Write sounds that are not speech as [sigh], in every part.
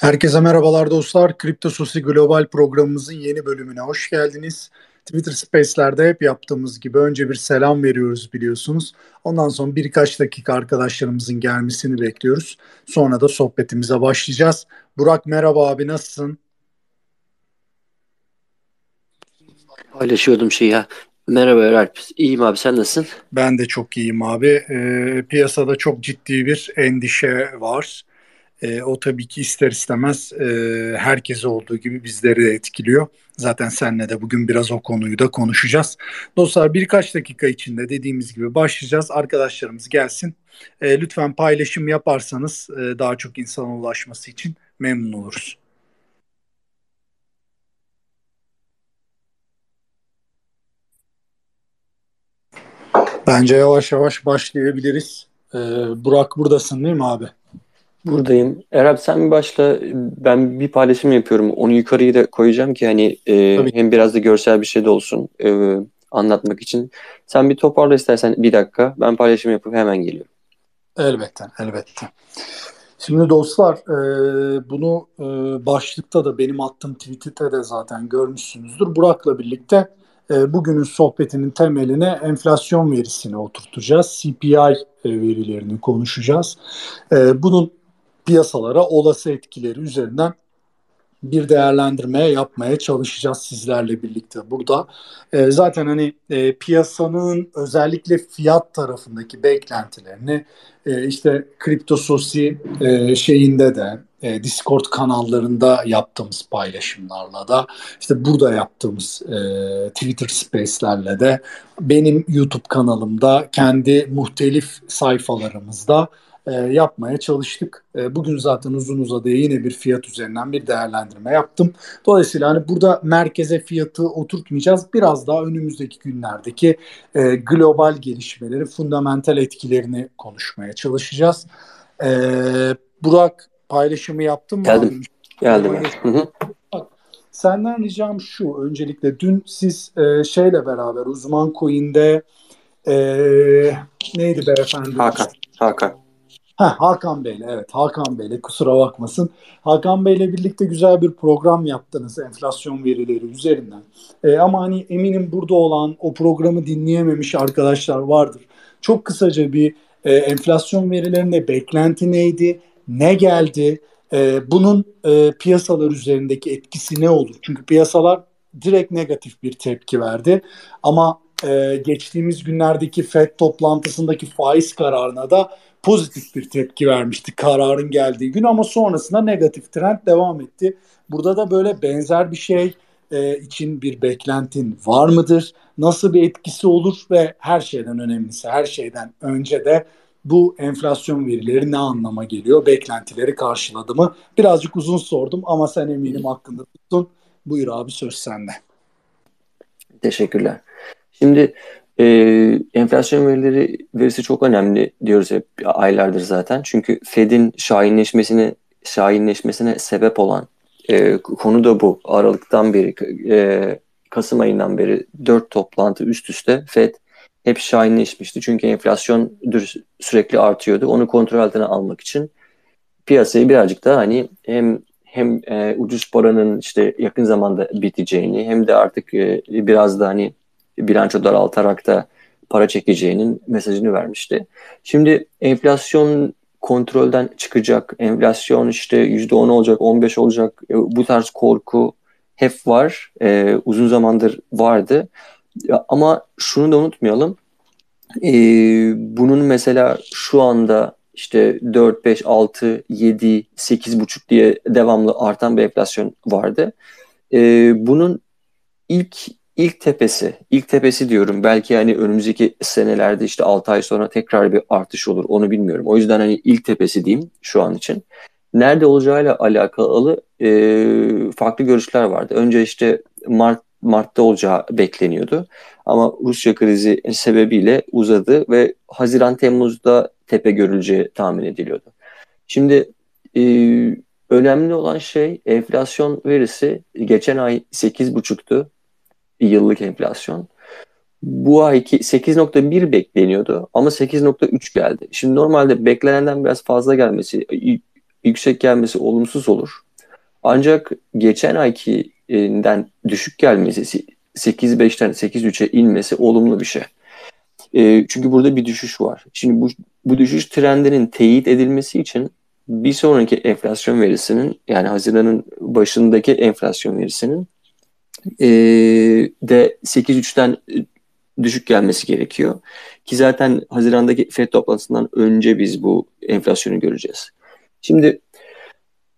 Herkese merhabalar dostlar. Kripto Sosi Global programımızın yeni bölümüne hoş geldiniz. Twitter Space'lerde hep yaptığımız gibi önce bir selam veriyoruz biliyorsunuz. Ondan sonra birkaç dakika arkadaşlarımızın gelmesini bekliyoruz. Sonra da sohbetimize başlayacağız. Burak merhaba abi nasılsın? Paylaşıyordum şeyi ya. Merhaba Eralp. İyiyim abi sen nasılsın? Ben de çok iyiyim abi. Ee, piyasada çok ciddi bir endişe var. E, o tabii ki ister istemez e, herkese olduğu gibi bizleri de etkiliyor. Zaten senle de bugün biraz o konuyu da konuşacağız. Dostlar birkaç dakika içinde dediğimiz gibi başlayacağız. Arkadaşlarımız gelsin. E, lütfen paylaşım yaparsanız e, daha çok insana ulaşması için memnun oluruz. Bence yavaş yavaş başlayabiliriz. Ee, Burak buradasın değil mi abi? Buradayım. Erap sen bir başla. Ben bir paylaşım yapıyorum. Onu yukarıya da koyacağım ki hani e, hem biraz da görsel bir şey de olsun e, anlatmak için. Sen bir toparla istersen bir dakika. Ben paylaşım yapıp hemen geliyorum. Elbette, elbette. Şimdi dostlar e, bunu e, başlıkta da benim attığım tweet'te de zaten görmüşsünüzdür. Burak'la birlikte e, bugünün sohbetinin temeline enflasyon verisini oturtacağız. CPI e, verilerini konuşacağız. E, bunun piyasalara olası etkileri üzerinden bir değerlendirme yapmaya çalışacağız sizlerle birlikte burada. E, zaten hani e, piyasanın özellikle fiyat tarafındaki beklentilerini e, işte kripto sosi e, şeyinde de e, Discord kanallarında yaptığımız paylaşımlarla da işte burada yaptığımız e, Twitter Space'lerle de benim YouTube kanalımda kendi muhtelif sayfalarımızda e, yapmaya çalıştık. E, bugün zaten uzun uzadıya yine bir fiyat üzerinden bir değerlendirme yaptım. Dolayısıyla hani burada merkeze fiyatı oturtmayacağız. Biraz daha önümüzdeki günlerdeki e, global gelişmeleri, fundamental etkilerini konuşmaya çalışacağız. E, Burak paylaşımı yaptım mı? Geldim. Geldim. Hı Senden ricam şu öncelikle dün siz e, şeyle beraber uzman coin'de e, neydi beyefendi? Hakan. Hakan. Ha Hakan Bey'le evet Hakan Bey'le kusura bakmasın. Hakan Bey'le birlikte güzel bir program yaptınız enflasyon verileri üzerinden. E, ama hani eminim burada olan o programı dinleyememiş arkadaşlar vardır. Çok kısaca bir e, enflasyon verilerinde beklenti neydi? Ne geldi? E, bunun e, piyasalar üzerindeki etkisi ne olur? Çünkü piyasalar direkt negatif bir tepki verdi. Ama e, geçtiğimiz günlerdeki FED toplantısındaki faiz kararına da pozitif bir tepki vermişti kararın geldiği gün ama sonrasında negatif trend devam etti. Burada da böyle benzer bir şey e, için bir beklentin var mıdır? Nasıl bir etkisi olur ve her şeyden önemlisi her şeyden önce de bu enflasyon verileri ne anlama geliyor? Beklentileri karşıladı mı? Birazcık uzun sordum ama sen eminim hakkında tuttun. Buyur abi söz sende. Teşekkürler. Şimdi e, enflasyon verileri verisi çok önemli diyoruz hep aylardır zaten. Çünkü Fed'in şahinleşmesine şahinleşmesine sebep olan e, konu da bu. Aralıktan beri e, Kasım ayından beri dört toplantı üst üste Fed hep şahinleşmişti. Çünkü enflasyon sürekli artıyordu. Onu kontrol altına almak için piyasayı birazcık daha hani hem hem e, ucuz paranın işte yakın zamanda biteceğini hem de artık e, biraz da hani bilanço daraltarak da para çekeceğinin mesajını vermişti. Şimdi enflasyon kontrolden çıkacak, enflasyon işte %10 olacak, 15 olacak e, bu tarz korku hep var, e, uzun zamandır vardı. Ama şunu da unutmayalım, e, bunun mesela şu anda işte 4, 5, 6, 7, 8,5 diye devamlı artan bir enflasyon vardı. E, bunun ilk ilk tepesi, ilk tepesi diyorum. Belki hani önümüzdeki senelerde işte 6 ay sonra tekrar bir artış olur. Onu bilmiyorum. O yüzden hani ilk tepesi diyeyim şu an için. Nerede olacağıyla alakalı e, farklı görüşler vardı. Önce işte Mart Mart'ta olacağı bekleniyordu. Ama Rusya krizi sebebiyle uzadı ve Haziran Temmuz'da tepe görüleceği tahmin ediliyordu. Şimdi e, önemli olan şey enflasyon verisi geçen ay 8,5'tu yıllık enflasyon. Bu ayki 8.1 bekleniyordu ama 8.3 geldi. Şimdi normalde beklenenden biraz fazla gelmesi, yüksek gelmesi olumsuz olur. Ancak geçen aykinden düşük gelmesi 8.5'ten 8.3'e inmesi olumlu bir şey. E, çünkü burada bir düşüş var. Şimdi bu, bu düşüş trendinin teyit edilmesi için bir sonraki enflasyon verisinin yani Haziran'ın başındaki enflasyon verisinin e, de 8.3'ten düşük gelmesi gerekiyor. Ki zaten Haziran'daki FED toplantısından önce biz bu enflasyonu göreceğiz. Şimdi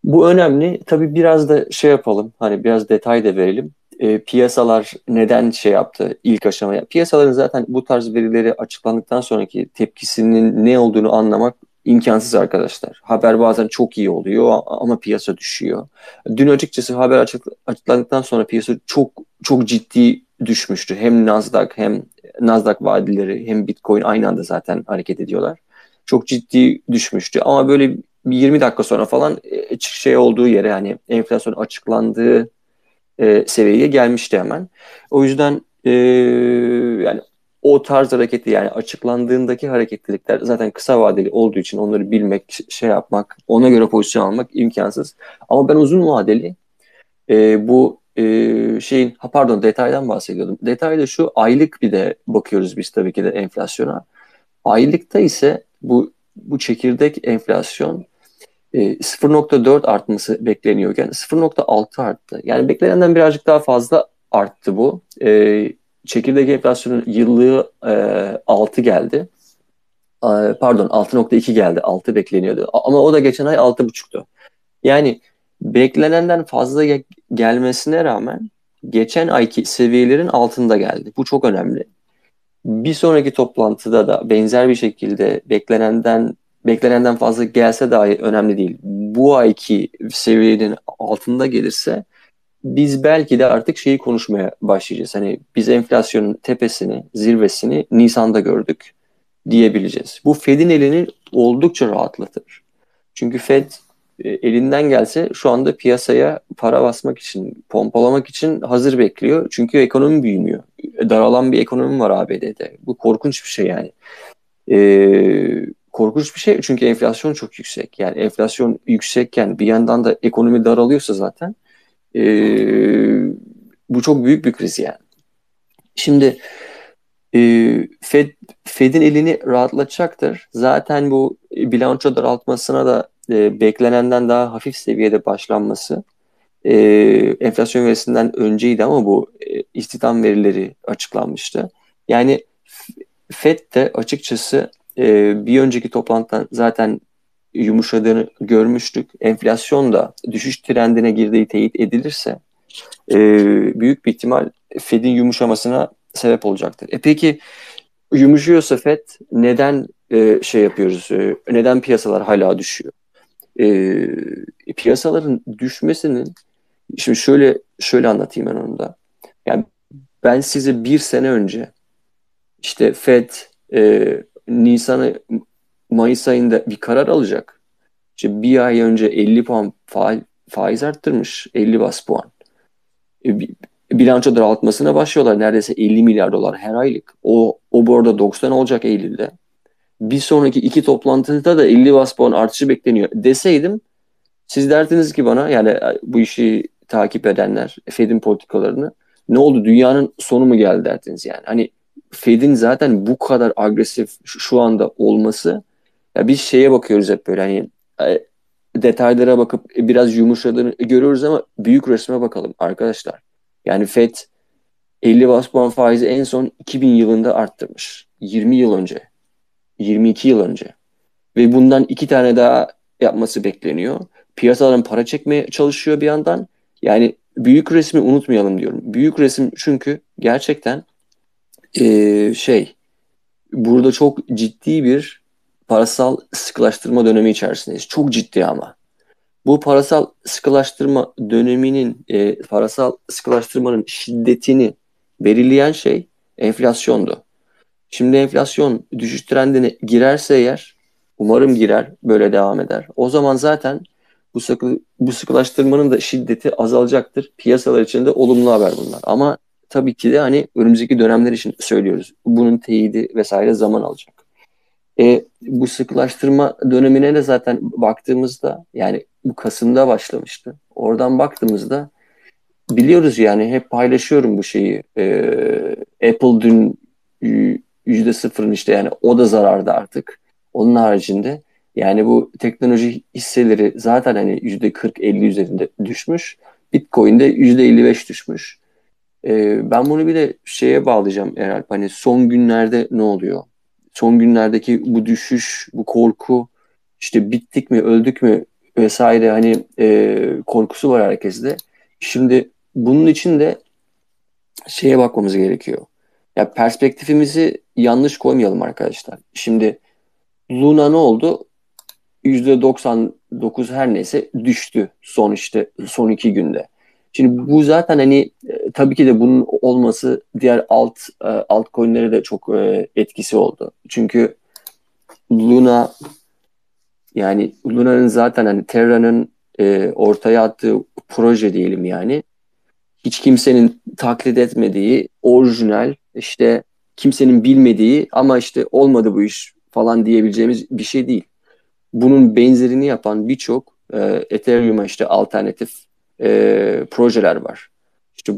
bu önemli. Tabii biraz da şey yapalım. Hani biraz detay da verelim. E, piyasalar neden şey yaptı ilk aşamaya? Piyasaların zaten bu tarz verileri açıklandıktan sonraki tepkisinin ne olduğunu anlamak imkansız arkadaşlar. Haber bazen çok iyi oluyor ama piyasa düşüyor. Dün açıkçası haber açık, açıklandıktan sonra piyasa çok çok ciddi düşmüştü. Hem Nasdaq hem Nasdaq vadileri hem Bitcoin aynı anda zaten hareket ediyorlar. Çok ciddi düşmüştü ama böyle 20 dakika sonra falan e, şey olduğu yere yani enflasyon açıklandığı e, seviyeye gelmişti hemen. O yüzden e, yani o tarz hareketi yani açıklandığındaki hareketlilikler zaten kısa vadeli olduğu için onları bilmek, şey yapmak, ona göre pozisyon almak imkansız. Ama ben uzun vadeli e, bu e, şeyin, ha pardon detaydan bahsediyordum. Detayda şu aylık bir de bakıyoruz biz tabii ki de enflasyona. Aylıkta ise bu bu çekirdek enflasyon e, 0.4 artması bekleniyorken 0.6 arttı. Yani beklenenden birazcık daha fazla arttı bu. E, çekirdek enflasyonun yıllığı e, 6 geldi. E, pardon 6.2 geldi. 6 bekleniyordu. Ama o da geçen ay 6.5'tu. Yani beklenenden fazla ge- gelmesine rağmen geçen ayki seviyelerin altında geldi. Bu çok önemli. Bir sonraki toplantıda da benzer bir şekilde beklenenden beklenenden fazla gelse dahi önemli değil. Bu ayki seviyenin altında gelirse biz belki de artık şeyi konuşmaya başlayacağız. Hani biz enflasyonun tepesini, zirvesini Nisan'da gördük diyebileceğiz. Bu Fed'in elini oldukça rahatlatır. Çünkü Fed e, elinden gelse şu anda piyasaya para basmak için, pompalamak için hazır bekliyor. Çünkü ekonomi büyümüyor. Daralan bir ekonomi var ABD'de. Bu korkunç bir şey yani. Ee, korkunç bir şey çünkü enflasyon çok yüksek. Yani enflasyon yüksekken bir yandan da ekonomi daralıyorsa zaten e, bu çok büyük bir kriz yani. Şimdi e, Fed Fed'in elini rahatlatacaktır. Zaten bu bilanço daraltmasına da e, beklenenden daha hafif seviyede başlanması e, enflasyon verisinden önceydi ama bu e, istihdam verileri açıklanmıştı. Yani Fed de açıkçası e, bir önceki toplantıdan zaten yumuşadığını görmüştük. Enflasyon da düşüş trendine girdiği teyit edilirse e, büyük bir ihtimal Fed'in yumuşamasına sebep olacaktır. E peki yumuşuyorsa Fed neden e, şey yapıyoruz? E, neden piyasalar hala düşüyor? E, piyasaların düşmesinin şimdi şöyle şöyle anlatayım ben onu da. Yani ben size bir sene önce işte Fed e, Nisan'ı Mayıs ayında bir karar alacak. İşte bir ay önce 50 puan faiz, faiz arttırmış. 50 bas puan. E, bilanço daraltmasına başlıyorlar. Neredeyse 50 milyar dolar her aylık. O, o bu arada 90 olacak Eylül'de. Bir sonraki iki toplantıda da 50 bas puan artışı bekleniyor deseydim siz derdiniz ki bana yani e, bu işi takip edenler Fed'in politikalarını ne oldu dünyanın sonu mu geldi derdiniz yani. Hani Fed'in zaten bu kadar agresif şu anda olması ya biz şeye bakıyoruz hep böyle hani e, detaylara bakıp biraz yumuşadığını görüyoruz ama büyük resme bakalım arkadaşlar. Yani Fed 50 bas puan faizi en son 2000 yılında arttırmış. 20 yıl önce. 22 yıl önce. Ve bundan iki tane daha yapması bekleniyor. Piyasaların para çekmeye çalışıyor bir yandan. Yani büyük resmi unutmayalım diyorum. Büyük resim çünkü gerçekten ee, şey burada çok ciddi bir parasal sıkılaştırma dönemi içerisindeyiz. Çok ciddi ama. Bu parasal sıkılaştırma döneminin, e, parasal sıkılaştırmanın şiddetini belirleyen şey enflasyondu. Şimdi enflasyon düşüş trendine girerse eğer, umarım girer, böyle devam eder. O zaman zaten bu, sıkı, bu sıkılaştırmanın da şiddeti azalacaktır. Piyasalar için de olumlu haber bunlar. Ama tabii ki de hani önümüzdeki dönemler için söylüyoruz. Bunun teyidi vesaire zaman alacak. E, bu sıkılaştırma dönemine de zaten baktığımızda yani bu Kasım'da başlamıştı. Oradan baktığımızda biliyoruz yani hep paylaşıyorum bu şeyi. E, Apple dün yüzde sıfırın işte yani o da zararda artık. Onun haricinde yani bu teknoloji hisseleri zaten hani yüzde 40-50 üzerinde düşmüş. Bitcoin'de yüzde 55 düşmüş. Ee, ben bunu bir de şeye bağlayacağım herhalde. Hani son günlerde ne oluyor? Son günlerdeki bu düşüş, bu korku, işte bittik mi, öldük mü vesaire hani e, korkusu var herkeste. Şimdi bunun için de şeye bakmamız gerekiyor. Ya perspektifimizi yanlış koymayalım arkadaşlar. Şimdi Luna ne oldu? %99 her neyse düştü son işte son iki günde. Şimdi bu zaten hani e, tabii ki de bunun olması diğer alt e, altcoin'lere de çok e, etkisi oldu. Çünkü Luna yani Luna'nın zaten hani Terra'nın e, ortaya attığı proje diyelim yani hiç kimsenin taklit etmediği orijinal işte kimsenin bilmediği ama işte olmadı bu iş falan diyebileceğimiz bir şey değil. Bunun benzerini yapan birçok e, Ethereum'a işte alternatif e, projeler var. İşte,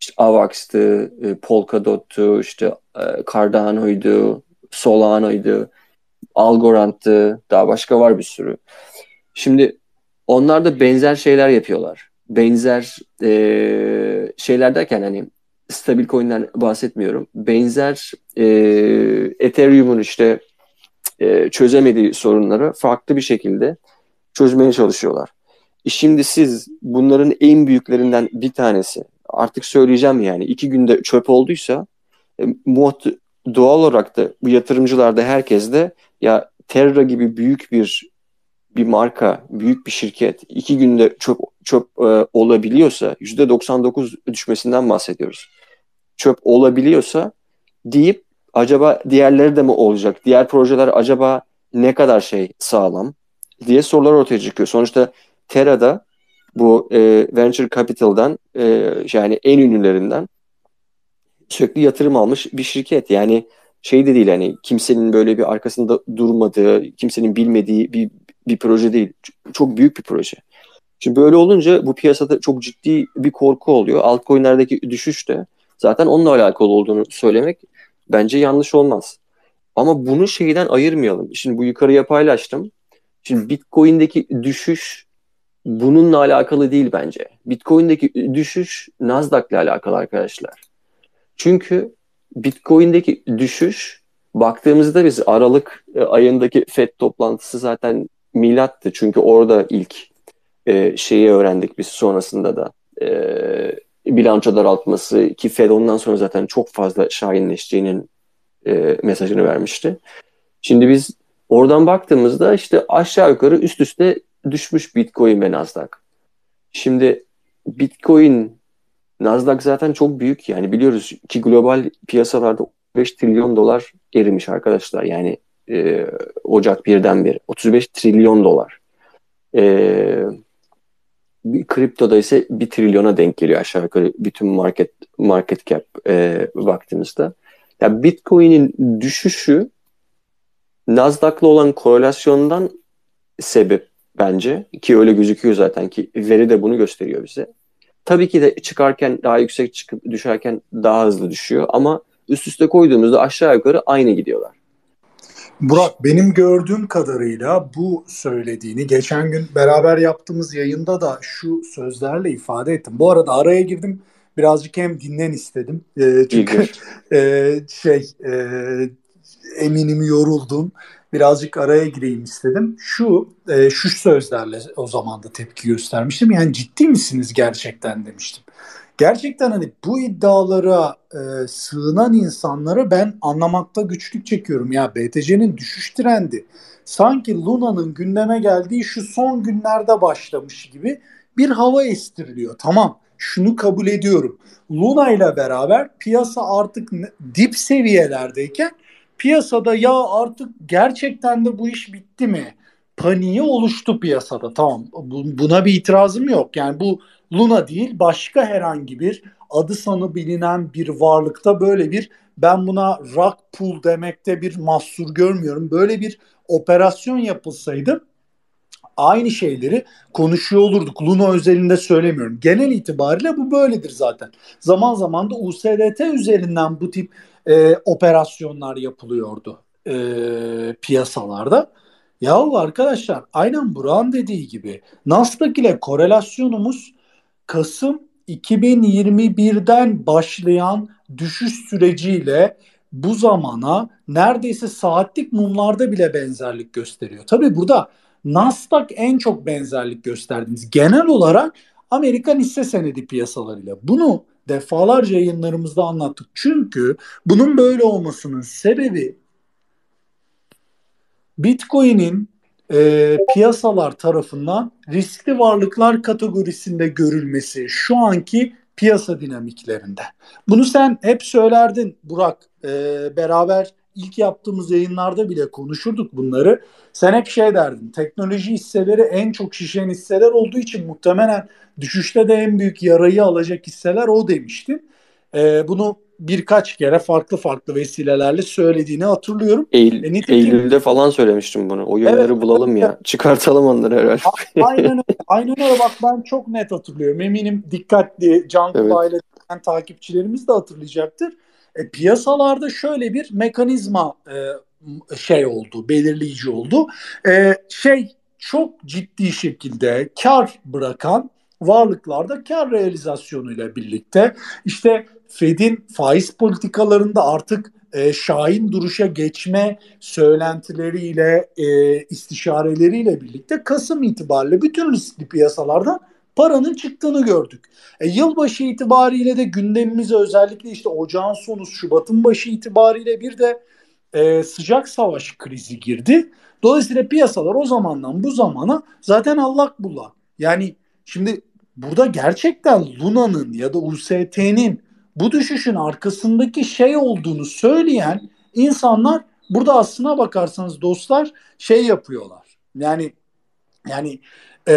işte Avax'tı, e, Polkadot'tu, işte e, Cardano'ydu, Solano'ydu, Algorand'tı, daha başka var bir sürü. Şimdi onlar da benzer şeyler yapıyorlar. Benzer e, şeyler derken hani stabil coin'den bahsetmiyorum. Benzer e, Ethereum'un işte e, çözemediği sorunları farklı bir şekilde çözmeye çalışıyorlar. Şimdi siz bunların en büyüklerinden bir tanesi artık söyleyeceğim yani iki günde çöp olduysa e, doğal olarak da bu yatırımcılarda herkes de ya Terra gibi büyük bir bir marka, büyük bir şirket iki günde çöp çöp e, olabiliyorsa %99 düşmesinden bahsediyoruz. Çöp olabiliyorsa deyip acaba diğerleri de mi olacak? Diğer projeler acaba ne kadar şey sağlam diye sorular ortaya çıkıyor. Sonuçta Terra'da bu e, Venture Capital'dan e, yani en ünlülerinden sürekli yatırım almış bir şirket. Yani şey de değil hani kimsenin böyle bir arkasında durmadığı, kimsenin bilmediği bir, bir proje değil. Çok büyük bir proje. Şimdi böyle olunca bu piyasada çok ciddi bir korku oluyor. Altcoin'lerdeki düşüş de zaten onunla alakalı olduğunu söylemek bence yanlış olmaz. Ama bunu şeyden ayırmayalım. Şimdi bu yukarıya paylaştım. Şimdi Bitcoin'deki düşüş bununla alakalı değil bence. Bitcoin'deki düşüş Nasdaq'la alakalı arkadaşlar. Çünkü Bitcoin'deki düşüş baktığımızda biz Aralık e, ayındaki FED toplantısı zaten milattı. Çünkü orada ilk e, şeyi öğrendik biz sonrasında da e, bilanço daraltması ki Fed ondan sonra zaten çok fazla şahinleşeceğinin e, mesajını vermişti. Şimdi biz oradan baktığımızda işte aşağı yukarı üst üste düşmüş Bitcoin ve Nasdaq. Şimdi Bitcoin, Nasdaq zaten çok büyük yani biliyoruz ki global piyasalarda 5 trilyon dolar erimiş arkadaşlar. Yani e, Ocak birden bir 35 trilyon dolar. E, bir kriptoda ise 1 trilyona denk geliyor aşağı yukarı bütün market market cap e, baktığımızda. Ya Bitcoin'in düşüşü Nasdaq'la olan korelasyondan sebep bence ki öyle gözüküyor zaten ki veri de bunu gösteriyor bize. Tabii ki de çıkarken daha yüksek çıkıp düşerken daha hızlı düşüyor ama üst üste koyduğumuzda aşağı yukarı aynı gidiyorlar. Burak benim gördüğüm kadarıyla bu söylediğini geçen gün beraber yaptığımız yayında da şu sözlerle ifade ettim. Bu arada araya girdim birazcık hem dinlen istedim. E, çünkü e, şey e, eminim yoruldun. Birazcık araya gireyim istedim. Şu e, şu sözlerle o zaman da tepki göstermiştim. Yani ciddi misiniz gerçekten demiştim gerçekten hani bu iddialara e, sığınan insanları ben anlamakta güçlük çekiyorum. Ya BTC'nin düşüş trendi sanki Luna'nın gündeme geldiği şu son günlerde başlamış gibi bir hava estiriliyor. Tamam şunu kabul ediyorum. Luna ile beraber piyasa artık dip seviyelerdeyken piyasada ya artık gerçekten de bu iş bitti mi? Paniği oluştu piyasada. Tamam buna bir itirazım yok. Yani bu Luna değil başka herhangi bir adı sanı bilinen bir varlıkta böyle bir ben buna rock pool demekte bir mahsur görmüyorum. Böyle bir operasyon yapılsaydı aynı şeyleri konuşuyor olurduk. Luna özelinde söylemiyorum. Genel itibariyle bu böyledir zaten. Zaman zaman da USDT üzerinden bu tip e, operasyonlar yapılıyordu e, piyasalarda. Yahu arkadaşlar aynen Burak'ın dediği gibi Nasdaq ile korelasyonumuz Kasım 2021'den başlayan düşüş süreciyle bu zamana neredeyse saatlik mumlarda bile benzerlik gösteriyor. Tabii burada Nasdaq en çok benzerlik gösterdiniz. Genel olarak Amerikan hisse senedi piyasalarıyla. Bunu defalarca yayınlarımızda anlattık. Çünkü bunun böyle olmasının sebebi Bitcoin'in e, piyasalar tarafından riskli varlıklar kategorisinde görülmesi şu anki piyasa dinamiklerinde. Bunu sen hep söylerdin Burak. E, beraber ilk yaptığımız yayınlarda bile konuşurduk bunları. Sen hep şey derdin. Teknoloji hisseleri en çok şişen hisseler olduğu için muhtemelen düşüşte de en büyük yarayı alacak hisseler o demiştin. E, bunu birkaç kere farklı farklı vesilelerle söylediğini hatırlıyorum. Eylül, e, nitekim, Eylül'de falan söylemiştim bunu. O yönleri evet, bulalım ya. [laughs] Çıkartalım onları herhalde. aynen öyle. Aynen öyle. Bak ben çok net hatırlıyorum. Eminim dikkatli can kulağıyla evet. takipçilerimiz de hatırlayacaktır. E, piyasalarda şöyle bir mekanizma e, şey oldu, belirleyici oldu. E, şey çok ciddi şekilde kar bırakan varlıklarda kar realizasyonuyla birlikte işte Fed'in faiz politikalarında artık e, şahin duruşa geçme söylentileriyle, e, istişareleriyle birlikte Kasım itibariyle bütün riskli piyasalardan paranın çıktığını gördük. E, yılbaşı itibariyle de gündemimize özellikle işte ocağın sonu, Şubat'ın başı itibariyle bir de e, sıcak savaş krizi girdi. Dolayısıyla piyasalar o zamandan bu zamana zaten allak bullak. Yani şimdi burada gerçekten Luna'nın ya da UST'nin bu düşüşün arkasındaki şey olduğunu söyleyen insanlar burada aslına bakarsanız dostlar şey yapıyorlar. Yani yani e,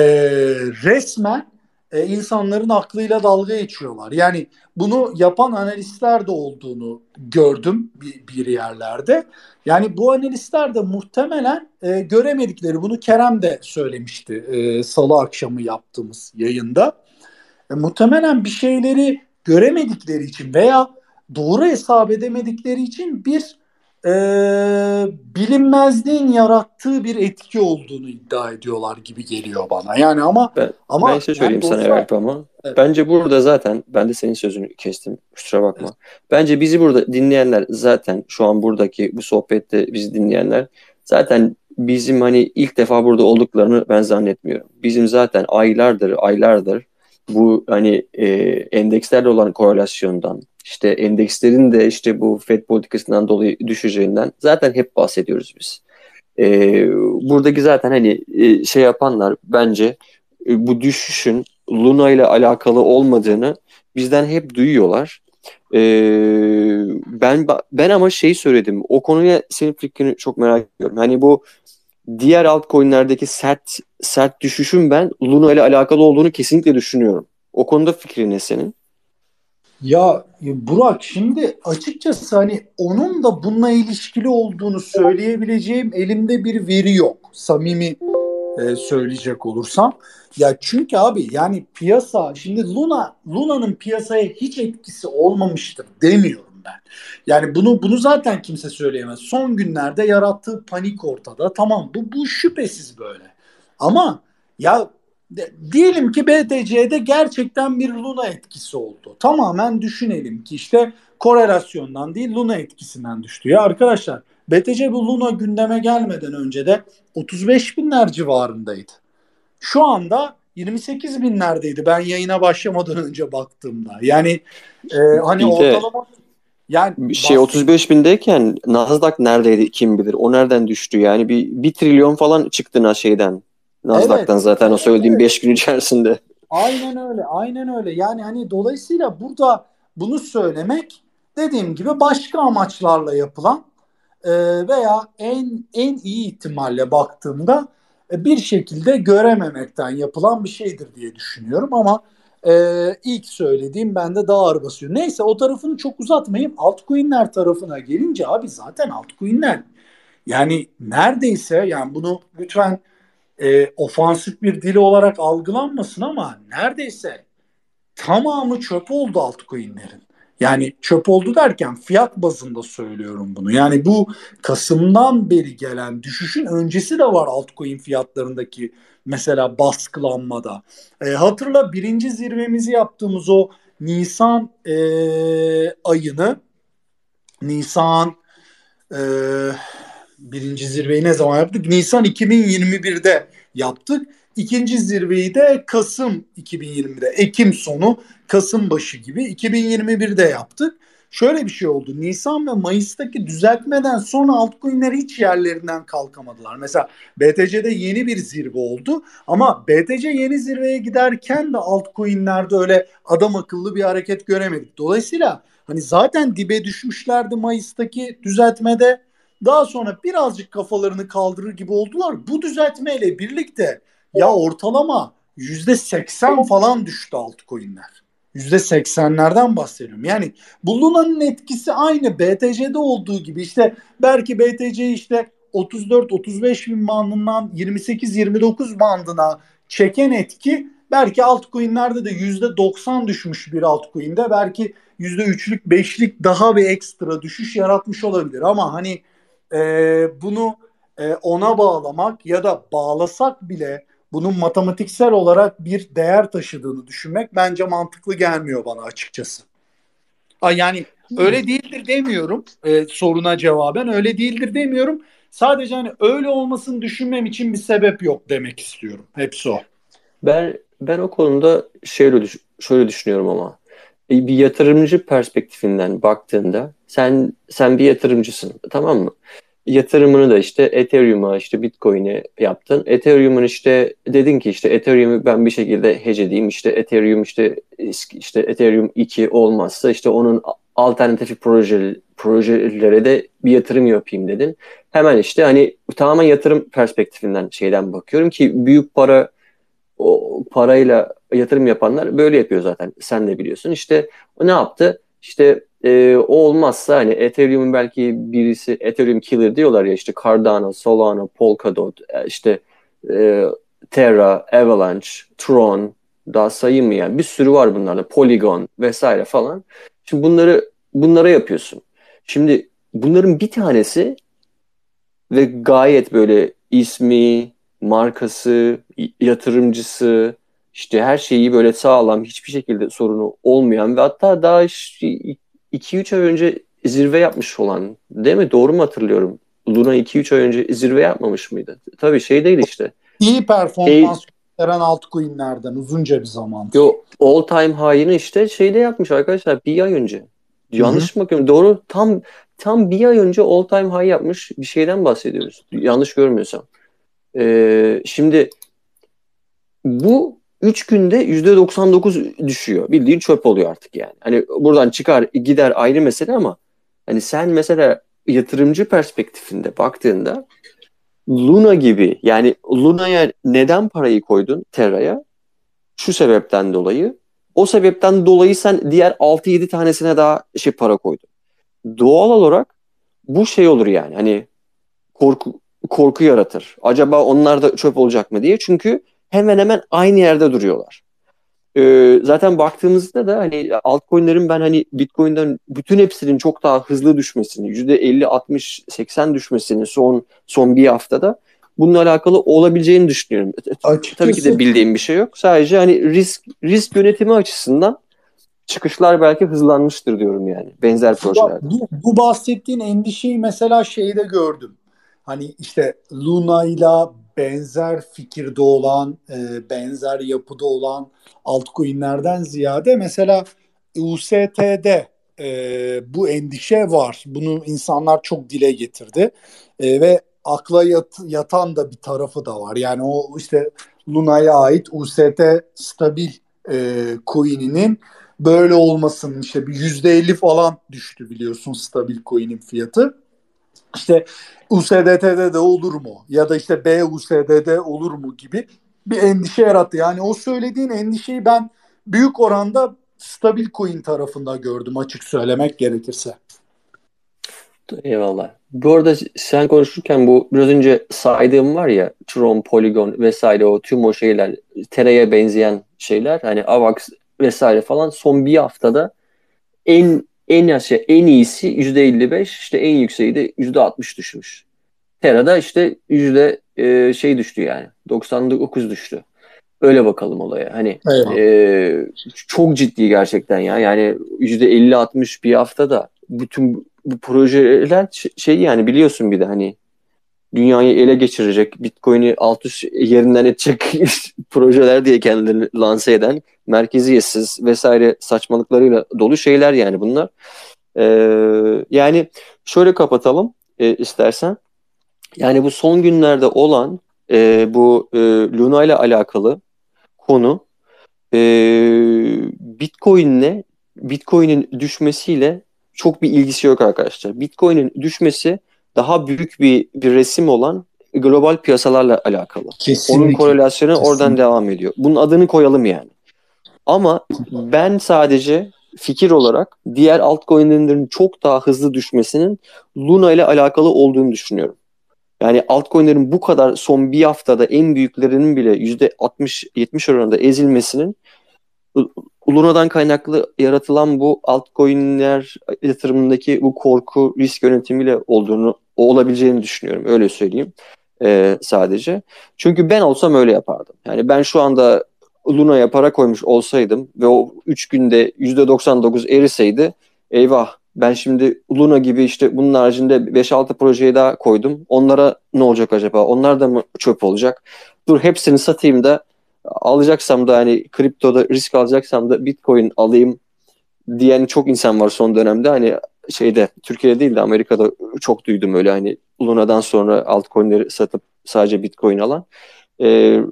resmen e, insanların aklıyla dalga geçiyorlar. Yani bunu yapan analistler de olduğunu gördüm bir, bir yerlerde. Yani bu analistler de muhtemelen e, göremedikleri bunu Kerem de söylemişti e, salı akşamı yaptığımız yayında. E, muhtemelen bir şeyleri göremedikleri için veya doğru hesap edemedikleri için bir e, bilinmezliğin yarattığı bir etki olduğunu iddia ediyorlar gibi geliyor bana. Yani ama ben, ama ben şey söyleyeyim sana Eralp ama evet. bence burada zaten ben de senin sözünü kestim. Kusura bakma. Evet. Bence bizi burada dinleyenler zaten şu an buradaki bu sohbette bizi dinleyenler zaten bizim hani ilk defa burada olduklarını ben zannetmiyorum. Bizim zaten aylardır aylardır bu hani e, endekslerle olan korelasyondan işte endekslerin de işte bu FED politikasından dolayı düşeceğinden zaten hep bahsediyoruz biz. E, buradaki zaten hani e, şey yapanlar bence e, bu düşüşün Luna ile alakalı olmadığını bizden hep duyuyorlar. E, ben ben ama şey söyledim. O konuya senin fikrini çok merak ediyorum. Hani bu diğer altcoin'lerdeki sert sert düşüşün ben Luna ile alakalı olduğunu kesinlikle düşünüyorum. O konuda fikrin ne senin? Ya Burak şimdi açıkçası hani onun da bununla ilişkili olduğunu söyleyebileceğim elimde bir veri yok. Samimi e, söyleyecek olursam. Ya çünkü abi yani piyasa şimdi Luna Luna'nın piyasaya hiç etkisi olmamıştır demiyorum ben. Yani bunu bunu zaten kimse söyleyemez. Son günlerde yarattığı panik ortada. Tamam bu bu şüphesiz böyle. Ama ya de, diyelim ki BTC'de gerçekten bir Luna etkisi oldu. Tamamen düşünelim ki işte korelasyondan değil Luna etkisinden düştü. Ya arkadaşlar BTC bu Luna gündeme gelmeden önce de 35 binler civarındaydı. Şu anda 28 binlerdeydi ben yayına başlamadan önce baktığımda. Yani e, hani ortalama yani şey 35 bindeyken Nasdaq neredeydi kim bilir. O nereden düştü yani bir, bir trilyon falan çıktı şeyden. Nasdaq'tan evet, zaten o söylediğim 5 evet. gün içerisinde. Aynen öyle, aynen öyle. Yani hani dolayısıyla burada bunu söylemek dediğim gibi başka amaçlarla yapılan e, veya en en iyi ihtimalle baktığımda e, bir şekilde görememekten yapılan bir şeydir diye düşünüyorum ama Ee, ilk söylediğim bende daha ağır basıyor. Neyse o tarafını çok uzatmayayım. Altcoin'ler tarafına gelince abi zaten altcoin'ler yani neredeyse yani bunu lütfen e, ofansif bir dili olarak algılanmasın ama neredeyse tamamı çöp oldu altcoin'lerin. Yani çöp oldu derken fiyat bazında söylüyorum bunu. Yani bu Kasım'dan beri gelen düşüşün öncesi de var altcoin fiyatlarındaki mesela baskılanmada. E, hatırla birinci zirvemizi yaptığımız o Nisan e, ayını Nisan e, birinci zirveyi ne zaman yaptık? Nisan 2021'de yaptık. İkinci zirveyi de Kasım 2020'de, Ekim sonu, Kasım başı gibi 2021'de yaptık. Şöyle bir şey oldu. Nisan ve Mayıs'taki düzeltmeden sonra altcoin'ler hiç yerlerinden kalkamadılar. Mesela BTC'de yeni bir zirve oldu ama BTC yeni zirveye giderken de altcoin'lerde öyle adam akıllı bir hareket göremedik. Dolayısıyla hani zaten dibe düşmüşlerdi Mayıs'taki düzeltmede. Daha sonra birazcık kafalarını kaldırır gibi oldular. Bu düzeltmeyle birlikte ya ortalama yüzde seksen falan düştü altcoin'ler. Yüzde seksenlerden bahsediyorum. Yani bu Luna'nın etkisi aynı BTC'de olduğu gibi işte belki BTC işte 34-35 bin bandından 28-29 bandına çeken etki belki altcoin'lerde de yüzde 90 düşmüş bir altcoin'de belki yüzde 3'lük 5'lik daha bir ekstra düşüş yaratmış olabilir ama hani e, bunu e, ona bağlamak ya da bağlasak bile bunun matematiksel olarak bir değer taşıdığını düşünmek bence mantıklı gelmiyor bana açıkçası. Yani öyle değildir demiyorum e, soruna cevaben öyle değildir demiyorum. Sadece hani öyle olmasını düşünmem için bir sebep yok demek istiyorum. Hepsi o. Ben ben o konuda şöyle şöyle düşünüyorum ama bir yatırımcı perspektifinden baktığında sen sen bir yatırımcısın tamam mı? yatırımını da işte Ethereum'a işte Bitcoin'e yaptın. Ethereum'un işte dedin ki işte Ethereum'u ben bir şekilde hedge edeyim. İşte Ethereum işte işte Ethereum 2 olmazsa işte onun alternatif proje, projelere de bir yatırım yapayım dedin. Hemen işte hani tamamen yatırım perspektifinden şeyden bakıyorum ki büyük para o parayla yatırım yapanlar böyle yapıyor zaten. Sen de biliyorsun. İşte ne yaptı? İşte e, o olmazsa hani Ethereum'un belki birisi Ethereum killer diyorlar ya işte Cardano, Solana, Polkadot, e, işte e, Terra, Avalanche, Tron daha sayılmayan bir sürü var bunlarda. Polygon vesaire falan. Şimdi bunları bunlara yapıyorsun. Şimdi bunların bir tanesi ve gayet böyle ismi, markası, yatırımcısı, işte her şeyi böyle sağlam, hiçbir şekilde sorunu olmayan ve hatta daha 2-3 ay önce zirve yapmış olan değil mi? Doğru mu hatırlıyorum? Luna 2-3 ay önce zirve yapmamış mıydı? Tabii şey değil işte. İyi performans e, gösteren altcoin'lerden uzunca bir zaman. Yo all time high'ını işte şeyde yapmış arkadaşlar bir ay önce. Yanlış mı bakıyorum? Doğru tam tam bir ay önce all time high yapmış bir şeyden bahsediyoruz. Yanlış görmüyorsam. Ee, şimdi bu 3 günde %99 düşüyor. Bildiğin çöp oluyor artık yani. Hani buradan çıkar gider ayrı mesele ama hani sen mesela yatırımcı perspektifinde baktığında Luna gibi yani Luna'ya neden parayı koydun Terra'ya? Şu sebepten dolayı. O sebepten dolayı sen diğer 6-7 tanesine daha şey para koydun. Doğal olarak bu şey olur yani hani korku korku yaratır. Acaba onlar da çöp olacak mı diye. Çünkü hemen hemen aynı yerde duruyorlar. Ee, zaten baktığımızda da hani altcoin'lerin ben hani Bitcoin'den bütün hepsinin çok daha hızlı düşmesini, %50, 60, 80 düşmesini son son bir haftada bununla alakalı olabileceğini düşünüyorum. Açıkçası. Tabii ki de bildiğim bir şey yok. Sadece hani risk risk yönetimi açısından çıkışlar belki hızlanmıştır diyorum yani benzer projelerde. Bu, bu bahsettiğin endişeyi mesela şeyde gördüm. Hani işte Luna ile benzer fikirde olan, e, benzer yapıda olan altcoin'lerden ziyade mesela UST'de e, bu endişe var. Bunu insanlar çok dile getirdi e, ve akla yat, yatan da bir tarafı da var. Yani o işte Luna'ya ait UST stabil e, coin'inin böyle olmasının işte bir yüzde elli falan düştü biliyorsun stabil coin'in fiyatı. İşte USDT'de de olur mu? Ya da işte BUSD'de olur mu gibi bir endişe yarattı. Yani o söylediğin endişeyi ben büyük oranda stabil coin tarafında gördüm açık söylemek gerekirse. Eyvallah. Bu arada sen konuşurken bu biraz önce saydığım var ya Tron, Polygon vesaire o tüm o şeyler Tera'ya benzeyen şeyler hani AVAX vesaire falan son bir haftada en en aşağı en iyisi %55 işte en yükseği de %60 düşmüş. Tera'da işte yüzde e, şey düştü yani 99 düştü. Öyle bakalım olaya. Hani e, çok ciddi gerçekten ya. Yani yüzde 50-60 bir haftada bütün bu projeler şey yani biliyorsun bir de hani dünyayı ele geçirecek, Bitcoin'i alt üst yerinden edecek [laughs] projeler diye kendilerini lanse eden merkeziyetsiz vesaire saçmalıklarıyla dolu şeyler yani bunlar. Ee, yani şöyle kapatalım e, istersen. Yani bu son günlerde olan e, bu e, Luna ile alakalı konu e, Bitcoin'le Bitcoin'in düşmesiyle çok bir ilgisi yok arkadaşlar. Bitcoin'in düşmesi daha büyük bir, bir resim olan global piyasalarla alakalı. Kesinlikle. Onun korelasyonu Kesinlikle. oradan devam ediyor. Bunun adını koyalım yani. Ama ben sadece fikir olarak diğer altcoin'lerin çok daha hızlı düşmesinin Luna ile alakalı olduğunu düşünüyorum. Yani altcoin'lerin bu kadar son bir haftada en büyüklerinin bile %60-70 oranında ezilmesinin Luna'dan kaynaklı yaratılan bu altcoin'ler yatırımındaki bu korku risk yönetimiyle olduğunu olabileceğini düşünüyorum. Öyle söyleyeyim e, sadece. Çünkü ben olsam öyle yapardım. Yani ben şu anda Luna'ya para koymuş olsaydım ve o 3 günde %99 eriseydi eyvah ben şimdi Luna gibi işte bunun haricinde 5-6 projeyi daha koydum. Onlara ne olacak acaba? Onlar da mı çöp olacak? Dur hepsini satayım da alacaksam da hani kriptoda risk alacaksam da Bitcoin alayım diyen çok insan var son dönemde. Hani şeyde Türkiye'de değil de Amerika'da çok duydum öyle hani Luna'dan sonra altcoin'leri satıp sadece Bitcoin alan. E,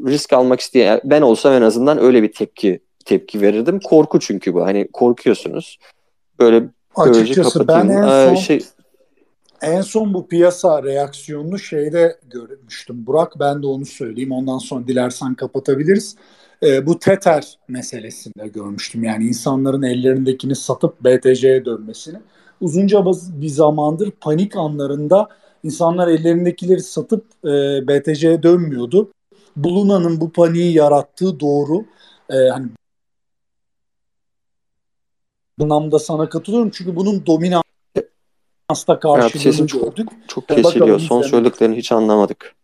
risk almak isteyen ben olsam en azından öyle bir tepki tepki verirdim. Korku çünkü bu. Hani korkuyorsunuz. Böyle Açıkçası ben en son, ee, şey, en son bu piyasa reaksiyonunu şeyde görmüştüm. Burak ben de onu söyleyeyim. Ondan sonra dilersen kapatabiliriz. Ee, bu Tether meselesinde görmüştüm. Yani insanların ellerindekini satıp BTC'ye dönmesini. Uzunca bir zamandır panik anlarında insanlar ellerindekileri satıp e, BTC'ye dönmüyordu. Buluna'nın bu paniği yarattığı doğru. E, hani bu anlamda sana katılıyorum. Çünkü bunun dominans Asla karşılığını evet, gördük. Çok, çok kesiliyor. Son söylediklerini hiç anlamadık.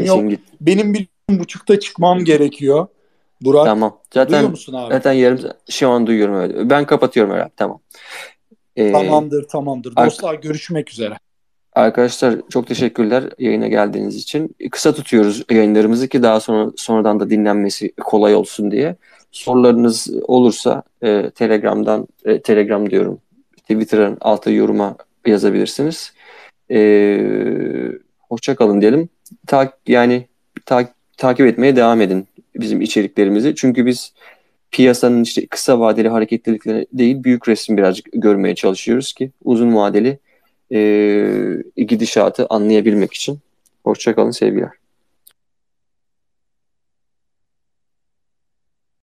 Yok, benim bir buçukta çıkmam gerekiyor. Burak. Tamam. Zaten, duyuyor musun abi? Zaten yarım şu an duyuyorum öyle. Ben kapatıyorum öyle. Tamam. Ee, tamamdır tamamdır. Dostlar görüşmek üzere. Arkadaşlar çok teşekkürler yayına geldiğiniz için. Kısa tutuyoruz yayınlarımızı ki daha sonra sonradan da dinlenmesi kolay olsun diye. Sorularınız olursa e, Telegram'dan, e, Telegram diyorum, Twitter'ın altı yoruma yazabilirsiniz. E, hoşça kalın diyelim. Ta, yani ta, takip etmeye devam edin bizim içeriklerimizi. Çünkü biz piyasanın işte kısa vadeli hareketlilikleri değil, büyük resim birazcık görmeye çalışıyoruz ki uzun vadeli e, gidişatı anlayabilmek için. Hoşça kalın sevgiler.